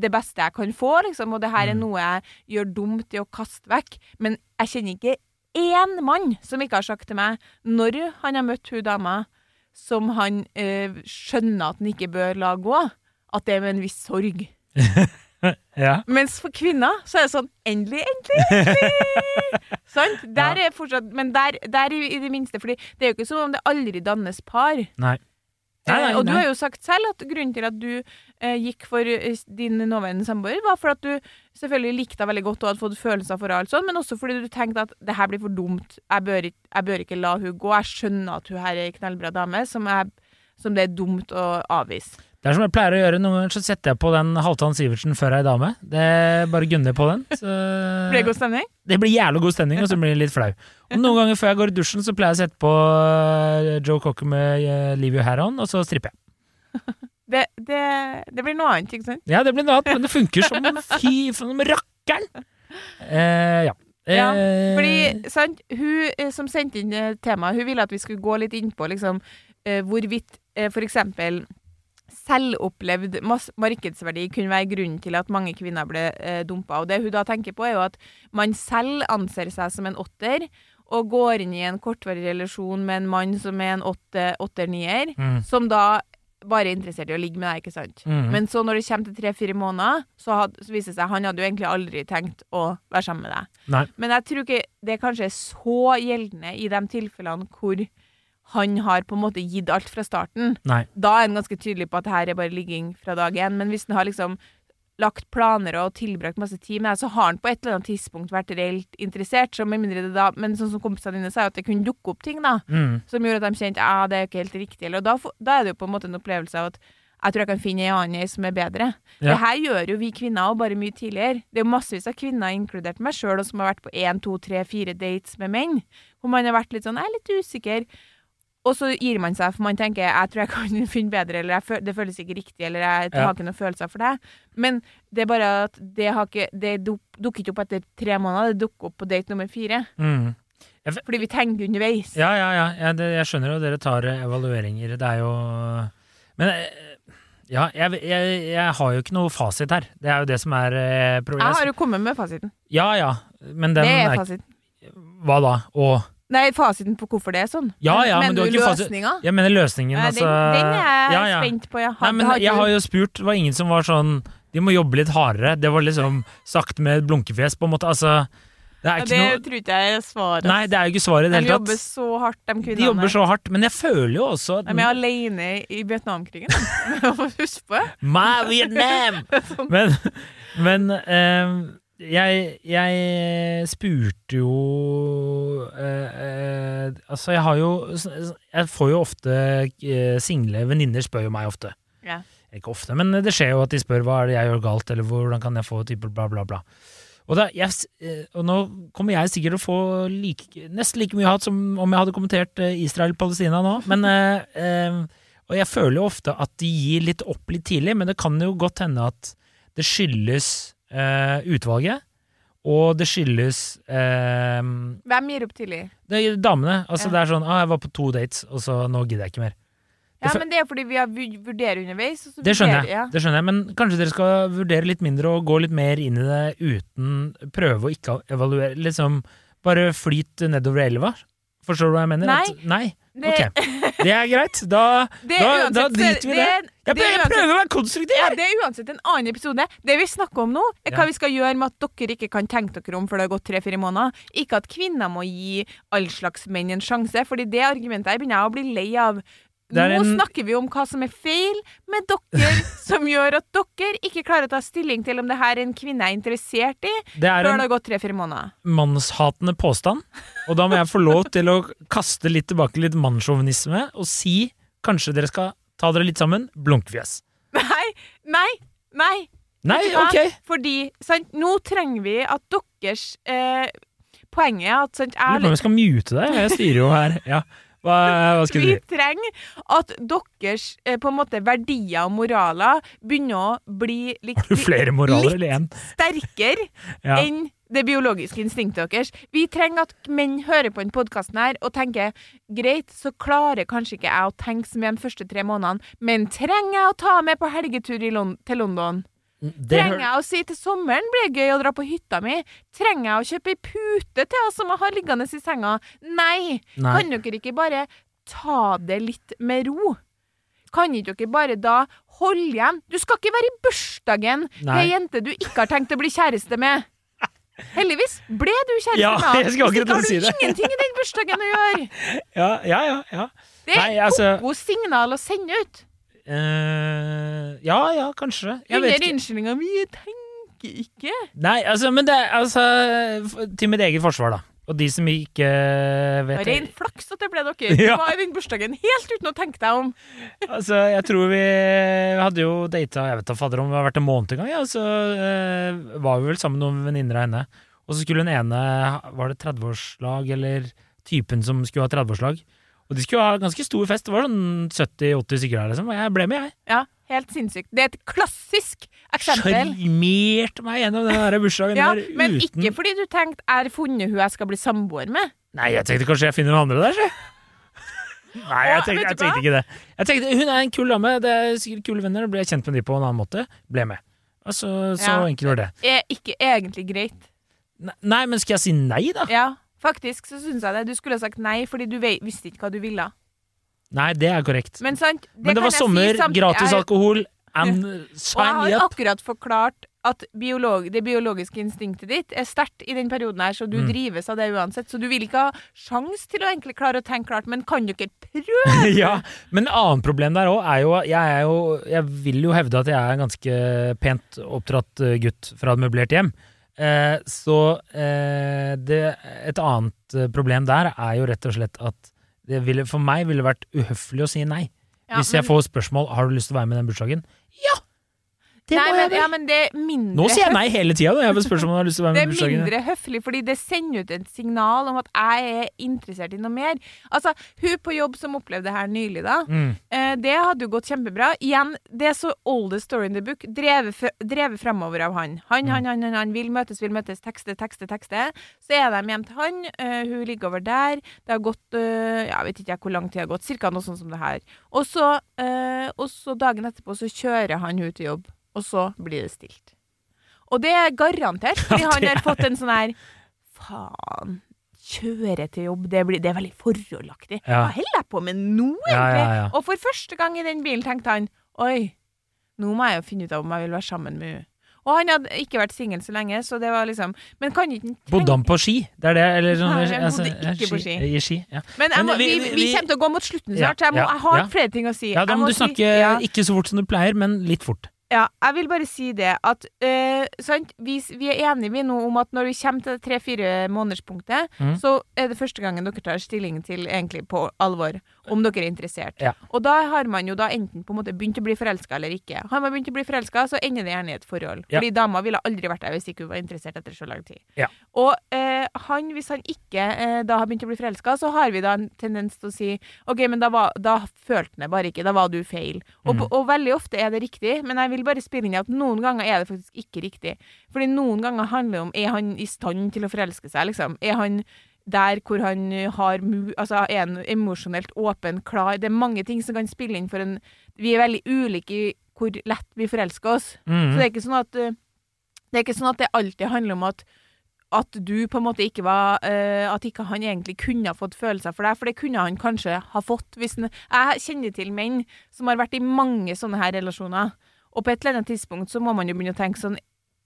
det beste jeg kan få, liksom. Og det her er Mm. noe jeg gjør dumt i å kaste vekk. Men jeg kjenner ikke én mann som ikke har sagt til meg, når han har møtt hun dama, som han eh, skjønner at han ikke bør la gå, at det er med en viss sorg. Ja. Mens for kvinner så er det sånn Endelig, endelig! endelig! Sant? Der er fortsatt Men der, der i, i det minste, fordi det er jo ikke som om det aldri dannes par. Nei. Nei, nei, og du har jo sagt selv at grunnen til at du eh, gikk for eh, din nåværende samboer, var for at du selvfølgelig likte henne veldig godt og hadde fått følelser for alt sånn, men også fordi du tenkte at det her blir for dumt, jeg bør, jeg bør ikke la hun gå. Jeg skjønner at hun her er ei knallbra dame som, jeg, som det er dumt å avvise. Det er som jeg pleier å gjøre. Noen ganger så setter jeg på den Halvdan Sivertsen før ei dame. Det Bare gunner på den. Så Blir det god stemning? det blir jævlig god stemning, og så blir det litt flau. Og noen ganger før jeg går i dusjen, så pleier jeg å sette på eh, Joe Cocker med eh, Leave You Hair On, og så stripper jeg. Det, det, det blir noe annet, ikke sant? Ja, det blir noe annet, men det funker som fy som rakkeren! Eh, ja. Ja, Eh, Fordi, sant, hun som sendte inn temaet, hun ville at vi skulle gå litt inn på liksom, hvorvidt for eksempel selvopplevd markedsverdi kunne være grunnen til at mange kvinner ble eh, dumpa. Og det hun da tenker på, er jo at man selv anser seg som en åtter, og går inn i en kortvarig relasjon med en mann som er en åtter-nier, mm, som da bare er interessert i å ligge med deg, ikke sant? mm. Men så når det kommer til tre-fire måneder, så, had, så viser det seg han hadde jo egentlig aldri tenkt å være sammen med deg. Nei. Men jeg tror ikke det kanskje er så gjeldende i de tilfellene hvor han har på en måte gitt alt fra starten. Nei. Da er han ganske tydelig på at det her er bare ligging fra dag én. Men hvis han har liksom lagt planer og tilbrakt masse tid med deg, så har han på et eller annet tidspunkt vært reelt interessert. Så med mindre det da, men sånn som kompisene dine sa, at det kunne dukke opp ting da, Mm. som gjorde at de kjente ja, det er jo ikke helt riktig. Eller, og da, da er det jo på en måte en opplevelse av at jeg tror jeg kan finne en annen som er bedre. Ja. Det her gjør jo vi kvinner òg, bare mye tidligere. Det er jo massevis av kvinner, inkludert meg sjøl, som har vært på én, to, tre, fire dates med menn. Hvor man har vært litt sånn Jeg er litt usikker. Og så gir man seg, for man tenker jeg tror jeg kan finne bedre, eller føl- det føles ikke riktig, eller jeg Ja. har ikke noen følelser for det. Men det er bare at det, har ikke, det dukker ikke opp etter tre måneder, det dukker opp på date nummer fire. Mm. Fordi vi tenker underveis. Ja, ja, ja. Jeg, det, jeg skjønner jo dere tar eh, evalueringer. Det er jo Men eh, ja, jeg, jeg, jeg har jo ikke noe fasit her. Det er jo det som er problemet. Jeg har jo kommet med fasiten. Ja ja, men den det er er fasiten. Hva da? Og Nei, fasiten på hvorfor det er sånn. Ja, ja, men du har ikke løsninga? Jeg mener løsningen, Nei, altså den, den er jeg ja, ja. spent på, ja. Nei, men Har jeg har jo spurt, det var ingen som var sånn De må jobbe litt hardere. Det var liksom sagt med blunkefjes, på en måte. Altså, det er Ja, det noe tror ikke jeg er svaret. Nei, det er jo ikke svaret i det hele tatt. de jobber så hardt, de kvinnene. De jobber så hardt, men jeg føler jo også at jeg er alene i Vietnamkrigen. Husk på det. My Vietnam! Men, men eh, jeg, jeg spurte jo eh, eh, Altså, jeg har jo Jeg får jo ofte eh, single venninner spør jo meg ofte. Ja. Ikke ofte, men det skjer jo at de spør hva er det jeg gjør galt, eller hvordan kan jeg få type bla, bla, bla. Og, da, jeg, eh, og nå kommer jeg sikkert til å få like, nesten like mye hat som om jeg hadde kommentert eh, Israel-Palestina nå, men eh, Og jeg føler jo ofte at de gir litt opp litt tidlig, men det kan jo godt hende at det skyldes eh, utvalget, og det skyldes eh, Hvem gir opp tidlig? det damene. Altså Ja. Det er sånn ah, 'Jeg var på to dates, og så nå gidder jeg ikke mer'. Ja, men det er fordi vi har vu- vurderer underveis. så Det skjønner jeg, Ja. det skjønner jeg, men kanskje dere skal vurdere litt mindre og gå litt mer inn i det uten prøve å ikke evaluere. Liksom bare flyt nedover elva. Forstår du hva jeg mener? Nei. At, nei? Det, Ok, det er greit. Da, er da, uansett, da driter vi det. er- Jeg, er prøver- jeg prøver å være konstruktiv! Ja, det er uansett en annen episode. Det vi snakker om nå, er hva Ja. vi skal gjøre med at dere ikke kan tenke dere om før det har gått tre-fire måneder. Ikke at kvinner må gi all slags menn en sjanse, fordi det argumentet her begynner jeg å bli lei av. Er Nå en- snakker vi om hva som er feil med dere, som gjør at dere ikke klarer å ta stilling til om det her er en kvinne er interessert i, Det er før det har gått tre-fire måneder. mannshatende påstand, og da må jeg få lov til å kaste litt tilbake litt mannssjåvinisme og si kanskje dere skal ta dere litt sammen. Blunkfjes. Nei, nei, nei. Nei, ok! Fordi sant, nå trenger vi at deres eh, Poenget er at sant, jeg, jeg skal mute deg. Jeg styrer jo her. Ja. Hva, hva skal du vi trenger at deres eh, på en måte verdier og moraler begynner å bli litt, moraler litt sterkere Ja. enn det biologiske instinktet deres. Vi trenger at menn hører på denne podkasten og tenker greit, så klarer kanskje ikke jeg å tenke så mye de første tre månedene, men trenger jeg å ta med på helgetur i Lon til London? Trenger jeg å si til sommeren blir det gøy å dra på hytta mi? Trenger jeg å kjøpe ei pute til oss som jeg har liggende i senga? Nei. Nei. Kan dere ikke bare ta det litt med ro? Kan ikke dere bare da holde igjen? Du skal ikke være i bursdagen til ei jente du ikke har tenkt å bli kjæreste med. Heldigvis ble du kjæreste Ja, med akkurat ikke si har du ingenting i den bursdagen å gjøre. Ja, ja, ja. ja. Det er et altså- signal å sende ut. Eh, ja, ja, kanskje. Jeg vet ikke. unnskyldninga 'vi tenker ikke'. Nei, altså, men det er altså Til mitt eget forsvar, da. Og de som ikke vet Ren flaks at det ble dere. Du Ja. var i den bursdagen helt uten å tenke deg om. Altså, jeg tror vi hadde jo data Jeg vet da fader om det har vært en måned engang. Ja, så uh, var vi vel sammen med noen venninner av henne. Og så skulle hun ene Var det 30-årslag, eller typen som skulle ha 30-årslag? Og de skulle ha ganske stor fest. Det var sånn 70-80 stykker her, liksom. Og jeg ble med, jeg. Ja, helt sinnssykt. Det er et klassisk eksempel. Sjarmerte meg gjennom den der bursdagen Ja, der men ikke fordi du tenkte 'jeg har funnet hun jeg skal bli samboer med'. Nei, jeg tenkte kanskje jeg finner noen andre der, sjø. Nei, jeg tenkte, jeg tenkte ikke det. Jeg tenkte, Hun er en kul dame, det er sikkert kule venner. Ble jeg kjent med de på en annen måte. Ble med. Altså, så Ja. enkelt var det. Er ikke egentlig greit. Nei, men skal jeg si nei, da? Ja, faktisk så syns jeg det. Du skulle ha sagt nei fordi du visste ikke hva du ville. Nei, det er korrekt. Men sant, det, Men det var sommer, si gratis alkohol, and Og jeg har akkurat forklart at biolog, det biologiske instinktet ditt er sterkt i den perioden her, så du Mm. drives av det uansett. Så du vil ikke ha sjans til å egentlig klare å tenke klart, men kan du ikke prøve? ja, Men et annet problem der òg er jo Jeg er jo Jeg vil jo hevde at jeg er en ganske pent oppdratt gutt fra et møblert hjem. Eh, så eh, det, et annet eh, problem der er jo rett og slett at det ville, for meg ville vært uhøflig å si nei. Ja, Hvis men- jeg får spørsmål har du lyst til å være med i den bursdagen. Det Nei, må men, jeg vel. ja, men det er mindre Nå sier jeg nei hele tida jeg får spørsmål om jeg har lyst til å være Det med er i bursdagen. mindre høflig, fordi det sender ut et signal om at jeg er interessert i noe mer. Altså, hun på jobb som opplevde det her nylig, da. Mm. Eh, det hadde jo gått kjempebra. Igjen, det er så oldest story in the book. Drevet, drevet fremover av han. Han, Mm. han, han, han, han vil møtes, vil møtes, tekste, tekste, tekste. Så er de hjem til han. uh, hun ligger over der. Det har gått uh, Jeg vet ikke jeg hvor lang tid det har gått. Cirka noe sånt som det her. Og så, uh, og så dagen etterpå så kjører han hun til jobb, og så blir det stilt. Og det er garantert, fordi han har fått en sånn her Faen. Kjøre til jobb, det, blir, det er veldig forholdaktig. Hva holder jeg på med nå, egentlig? ja, ja. Og for første gang i den bilen tenkte han Oi, nå må jeg jo finne ut av om jeg vil være sammen med henne. Og han hadde ikke vært singel så lenge, så det var liksom Men kan ikke tenke Bodde han på ski? Det er det? Eller sånn, Nei, han altså, bodde ja, ikke på ski. I ski, ja. Men må, vi- vi, vi- kommer til å gå mot slutten snart, så jeg, må, jeg har ja. flere ting å si. ja, da må du si- snakke ikke så fort som du pleier, men litt fort. Ja, jeg vil bare si det at uh, sant? Vi, vi er enige vi nå om at når vi kommer til det tre-fire månederspunktet, mm. så er det første gangen dere tar stilling til egentlig på alvor om dere er interessert. Ja. Og da har man jo da enten på en måte begynt å bli forelska eller ikke. Har man begynt å bli forelska, så ender det gjerne i et forhold. Ja. Fordi dama ville aldri vært der hvis ikke hun var interessert etter så lang tid. Ja. Og eh, han, hvis han ikke eh, da har begynt å bli forelska, så har vi da en tendens til å si OK, men da, var, da følte han det bare ikke, da var du feil. Og, mm. og veldig ofte er det riktig, men jeg vil bare spille inn at noen ganger er det faktisk ikke riktig. Fordi noen ganger handler det om er han i stand til å forelske seg, liksom. Er han der hvor han har. Altså er en emosjonelt åpen, klar Det er mange ting som kan spille inn for en Vi er veldig ulike i hvor lett vi forelsker oss. Så Mhm. det er ikke sånn at eh, Det er ikke sånn at det alltid handler om at at du på en måte ikke var uh, At ikke han egentlig kunne ha fått følelser for deg, for det kunne han kanskje ha fått. Hvis han, jeg kjenner til menn som har vært i mange sånne her relasjoner, og på et eller annet tidspunkt så må man jo begynne å tenke sånn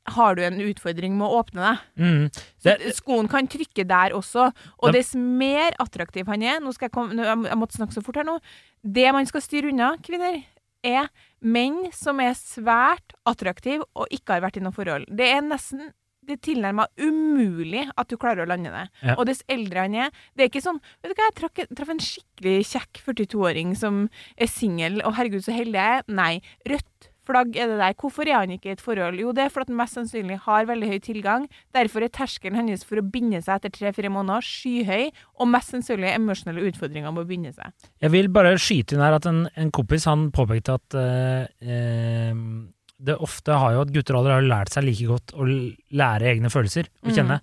Har du en utfordring med å åpne deg? Mm. Det- skoen kan trykke der også. Og dess mer attraktiv han er Nå skal jeg komme jeg måtte snakke så fort her nå. Det man skal styre unna, kvinner, er menn som er svært attraktive og ikke har vært i noe forhold. Det er nesten det er tilnærma umulig at du klarer å lande det. Ja. Og dess eldre han er Det er ikke sånn Vet du hva, jeg traff, traf en skikkelig kjekk 42-åring som er singel, og herregud, så heldig jeg er. Nei. Rødt flagg er det der. Hvorfor er han ikke i et forhold? Jo, det er fordi han mest sannsynlig har veldig høy tilgang. Derfor er terskelen hennes for å binde seg etter tre-fire måneder skyhøy, og mest sannsynlig emosjonelle utfordringer med å binde seg. Jeg vil bare skyte inn her at en, en kompis han påpekte at eh, eh, det ofte har jo at gutter aldri har lært seg like godt å lære egne følelser å Mhm. kjenne,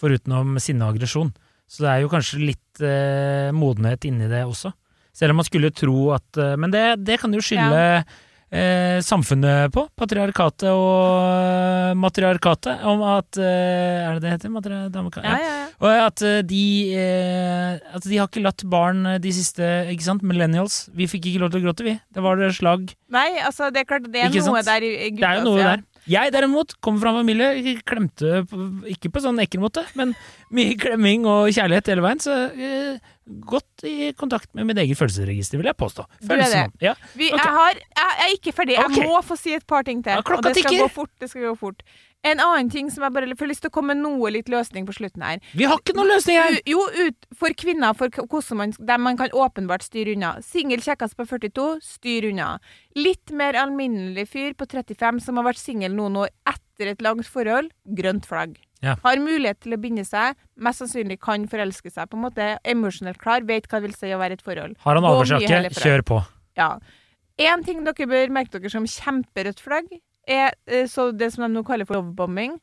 forutenom sinne og aggresjon. Så det er jo kanskje litt eh, modenhet inni det også. Selv om man skulle tro at eh, Men det, det kan jo skylde eh, samfunnet på. Patriarkatet og eh, matriarkatet. Om at eh, Er det det heter? Matri Ja, ja, ja. og at eh, de eh, At de har ikke latt barn de siste Ikke sant? Millennials. Vi fikk ikke lov til å gråte, vi. Det var det slag. Nei, altså, det er klart, det er Ikke noe sant? der i, Det er jo noe der. Jeg derimot kommer fra en familie klemte Ikke på sånn ekkel måte, men mye klemming og kjærlighet hele veien. Så eh, godt i kontakt med mitt eget følelsesregister, vil jeg påstå. Du det. Følelsen- Ja. Vi, okay. jeg, har, jeg, jeg er ikke ferdig. Jeg okay. må få si et par ting til. Ja, og det skal tikker. gå fort. Det skal gå fort. En annen ting som jeg bare får lyst til å komme med noe litt løsning på slutten her. Vi har ikke noen løsning her! Jo, ut for kvinner, for hvordan man, dem man kan åpenbart styre unna. Singel kjekkast på 42, styr unna. Litt mer alminnelig fyr på 35 som har vært singel noen år etter et langt forhold, grønt flagg. Ja. Har mulighet til å binde seg, mest sannsynlig kan forelske seg. På en måte emosjonelt klar, vet hva det vil si å være et forhold. Har han oversjakke, kjør på. Ja. En ting dere bør merke dere som kjemperødt flagg, er eh, så det som de nå kaller for lovebombing.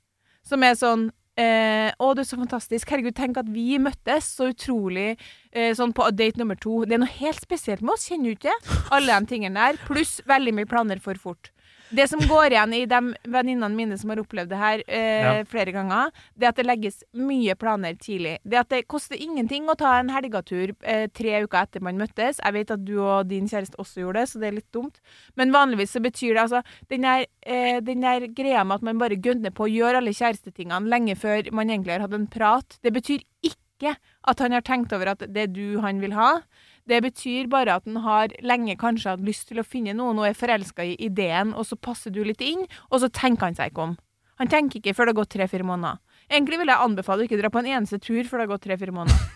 Som er sånn eh, Å, det er så fantastisk. Herregud, tenk at vi møttes så utrolig eh, sånn på date nummer to. Det er noe helt spesielt med oss, kjenner du ikke? Alle de tingene der. Pluss veldig mye planer for fort. Det som går igjen i de venninnene mine som har opplevd det her eh, Ja. flere ganger, det er at det legges mye planer tidlig. Det at det koster ingenting å ta en helgetur eh, tre uker etter man møttes. Jeg vet at du og din kjæreste også gjorde det, så det er litt dumt. Men vanligvis så betyr det altså den der, eh, den der greia med at man bare gønner på å gjøre alle kjærestetingene lenge før man egentlig har hatt en prat, det betyr ikke at han har tenkt over at det er du han vil ha. Det betyr bare at han har lenge kanskje hatt lyst til å finne noen og er forelska i ideen, og så passer du litt inn, og så tenker han seg ikke om. Han tenker ikke før det har gått tre-fire måneder. Egentlig vil jeg anbefale å ikke dra på en eneste tur før det har gått tre-fire måneder.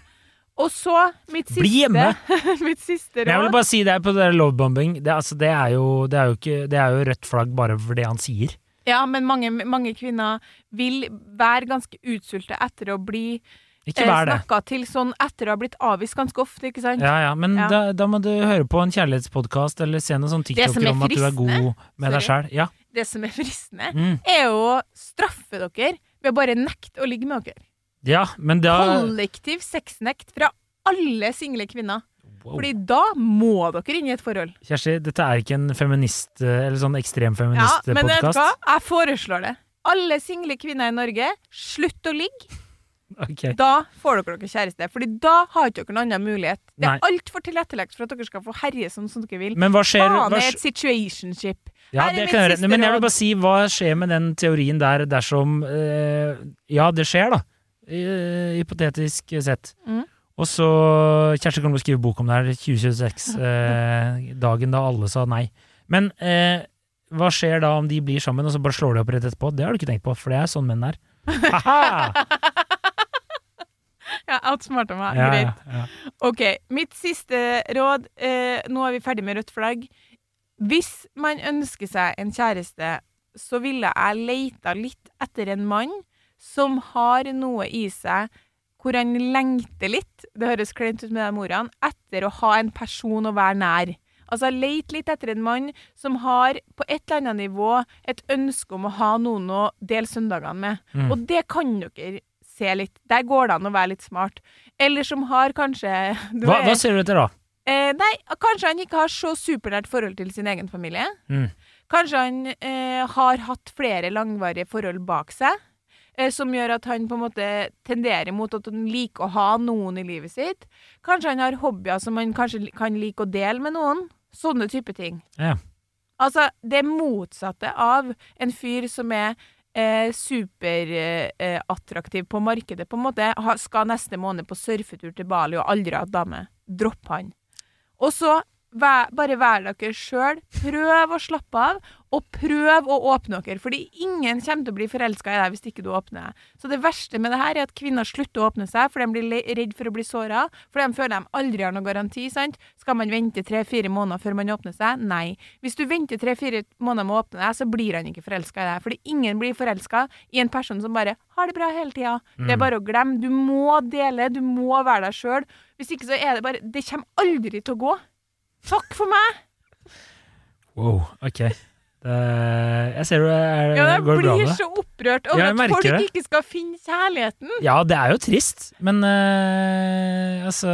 Og så mitt siste, Bli hjemme! mitt siste råd jeg vil bare si det på det der lovebombing. Det, altså, det, er jo, det, er ikke, det er jo rødt flagg bare for det han sier. Ja, men mange, mange kvinner vil være ganske utsulte etter å bli Ikke eh, vær det. snakka til sånn etter å ha blitt avvist ganske ofte, ikke sant? Ja, ja, men Ja. Da, da må du høre på en kjærlighetspodkast eller se noen sånn TikToker er om at du er god med med deg sjæl. Ja. Det som er fristende, Mm. er jo å straffe dere ved å bare nekte å ligge med dere. ja, men da Kollektiv sexnekt fra alle single kvinner. wow. Fordi da må dere inn i et forhold. Kjersti, dette er ikke en feminist- eller sånn Ja, men vet du hva? Jeg foreslår det. Alle single kvinner i Norge, slutt å ligge. Ok. Da får dere dere kjæreste. Fordi da har ikke dere noen annen mulighet. Det er altfor tilrettelagt for at dere skal få herje sånn som dere vil. Men hva skjer Faen er et situationship. ja, det kan jeg gjøre. Men jeg vil bare si hva skjer med den teorien der dersom øh, Ja, det skjer, da. I- hypotetisk sett. Mm. Og så Kjersti kommer til å skrive bok om det her, 2026, eh, dagen da alle sa nei. Men eh, hva skjer da om de blir sammen, og så bare slår de opp rett etterpå? Det har du ikke tenkt på, for det er sånn menn er. Haha! Outsmarta meg. Ja, Greit. ja, ja. Ok, mitt siste råd eh, Nå er vi ferdig med rødt flagg. Hvis man ønsker seg en kjæreste, så ville jeg leita litt etter en mann som har noe i seg hvor han lengter litt, det høres kleint ut med de ordene, etter å ha en person å være nær. Altså, leit litt etter en mann som har på et eller annet nivå et ønske om å ha noen å dele søndagene med. Mm. Og det kan dere se litt. Der går det an å være litt smart. Eller som har kanskje du Hva, hva ser du etter da? Eh, nei, kanskje han ikke har så supernært forhold til sin egen familie. Mm. Kanskje han eh, har hatt flere langvarige forhold bak seg, eh, som gjør at han på en måte tenderer mot at han liker å ha noen i livet sitt. Kanskje han har hobbyer som han kanskje kan like å dele med noen. Sånne type ting. Ja. Altså, det motsatte av en fyr som er eh, superattraktiv eh, på markedet, på en måte, ha, skal neste måned på surfetur til Bali og aldri ha hatt dame. Dropp han. Og så vær, bare vær dere sjøl. Prøv å slappe av, og prøv å åpne dere. Fordi ingen kommer til å bli forelska i deg hvis ikke du åpner. deg. Så det verste med det her er at kvinner slutter å åpne seg, for de blir redd for å bli såra. For de føler de aldri har noen garanti. sant? Skal man vente tre-fire måneder før man åpner seg? Nei. Hvis du venter tre-fire måneder med å åpne deg, så blir han ikke forelska i deg. Fordi ingen blir forelska i en person som bare har det bra hele tida. Det er bare å glemme. Du må dele, du må være deg sjøl. Hvis ikke så er det bare Det kommer aldri til å gå. Takk for meg! Wow, ok. Det, jeg ser du er, Ja, jeg går det bra med blir så opprørt over Ja, jeg at folk det. ikke skal finne kjærligheten. Ja, det er jo trist, men uh, altså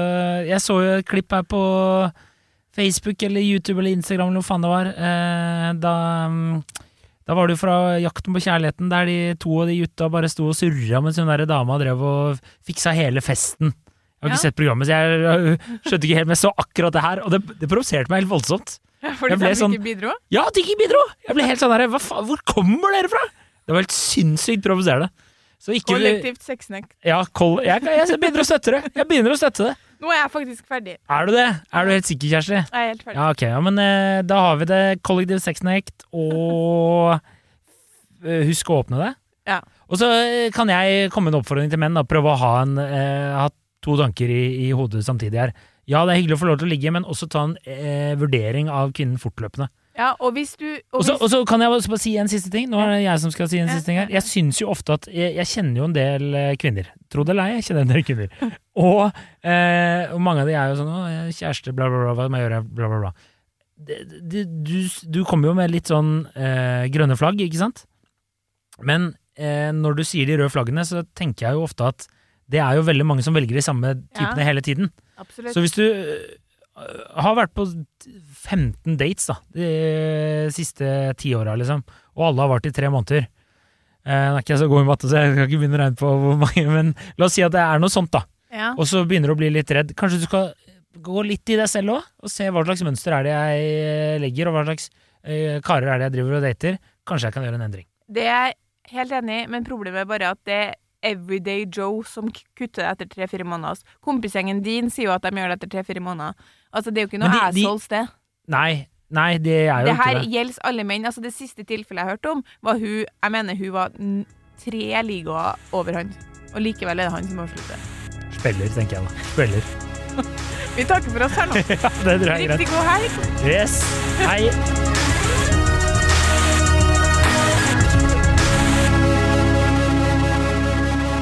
Jeg så jo et klipp her på Facebook eller YouTube eller Instagram eller hva faen det var. Uh, da, um, da var det jo fra Jakten på kjærligheten, der de to av de gutta bare sto og surra mens hun der dama drev og fiksa hele festen. Jeg har ikke Ja. sett programmet, så jeg skjønte ikke helt, men jeg så akkurat det her, og det, det provoserte meg helt voldsomt. Fordi Jeg ble de sånn- ikke bidro. Ja, de ikke bidro! Jeg ble helt sånn her, hva faen, hvor kommer dere fra? Det var helt sinnssykt provoserende. Kollektivt sexnekt. Ja, koll, jeg, jeg begynner å støtte det. Jeg begynner å støtte det. Nå er jeg faktisk ferdig. Er du det? Er du helt sikker, Kjersti? Jeg er helt ferdig. Ja, ok. Ja, men eh, da har vi det. Kollektiv sexnekt og husk å åpne det. Ja. Og så eh, kan jeg komme med en oppfordring til menn. da, Prøve å ha, en, eh, ha to tanker i, i hodet samtidig her. Ja, det er hyggelig å få lov til å ligge, men også ta en eh, vurdering av kvinnen fortløpende. Ja, og hvis du og hvis, så kan jeg bare si en siste ting. Nå er det jeg som skal si en siste ting her. Jeg syns jo ofte at Jeg, jeg kjenner jo en del eh, kvinner. Tro det eller ei, jeg kjenner en del kvinner. Og, eh, og mange av de er jo sånn Å, kjæreste, bla, bla, bla, hva må jeg gjøre, bla, bla, bla. Det, det, du, du kommer jo med litt sånn eh, grønne flagg, ikke sant? Men eh, når du sier de røde flaggene, så tenker jeg jo ofte at det er jo veldig mange som velger de samme typene hele tiden. Absolutt. Så hvis du øh, har vært på 15 dates da, de siste ti åra, liksom, og alle har vart i tre måneder det Nå er ikke jeg så god i matte, så jeg kan ikke begynne å regne på hvor mange, men la oss si at det er noe sånt, da. ja. Og så begynner du å bli litt redd. Kanskje du skal gå litt i deg selv òg, og se hva slags mønster er det jeg eh, legger, og hva slags eh, karer er det jeg driver og dater. Kanskje jeg kan gjøre en endring. Det er jeg helt enig i, men problemet er bare at det Everyday Joe som kutter det etter tre-fire måneder. Altså, Kompisgjengen din sier jo at de gjør det etter tre-fire måneder. Altså, det er jo ikke noe de- assholes, det. Nei, nei, det er jo Det her ikke det. gjelder alle menn. Altså, det siste tilfellet jeg hørte om, var hun Jeg mener hun var tre ligaer over han. Og likevel er det han som avslutter. Spiller, tenker jeg da. Spiller. Vi takker for oss her nå. Ja, det tror jeg er Riktig god helg. Yes. Hei.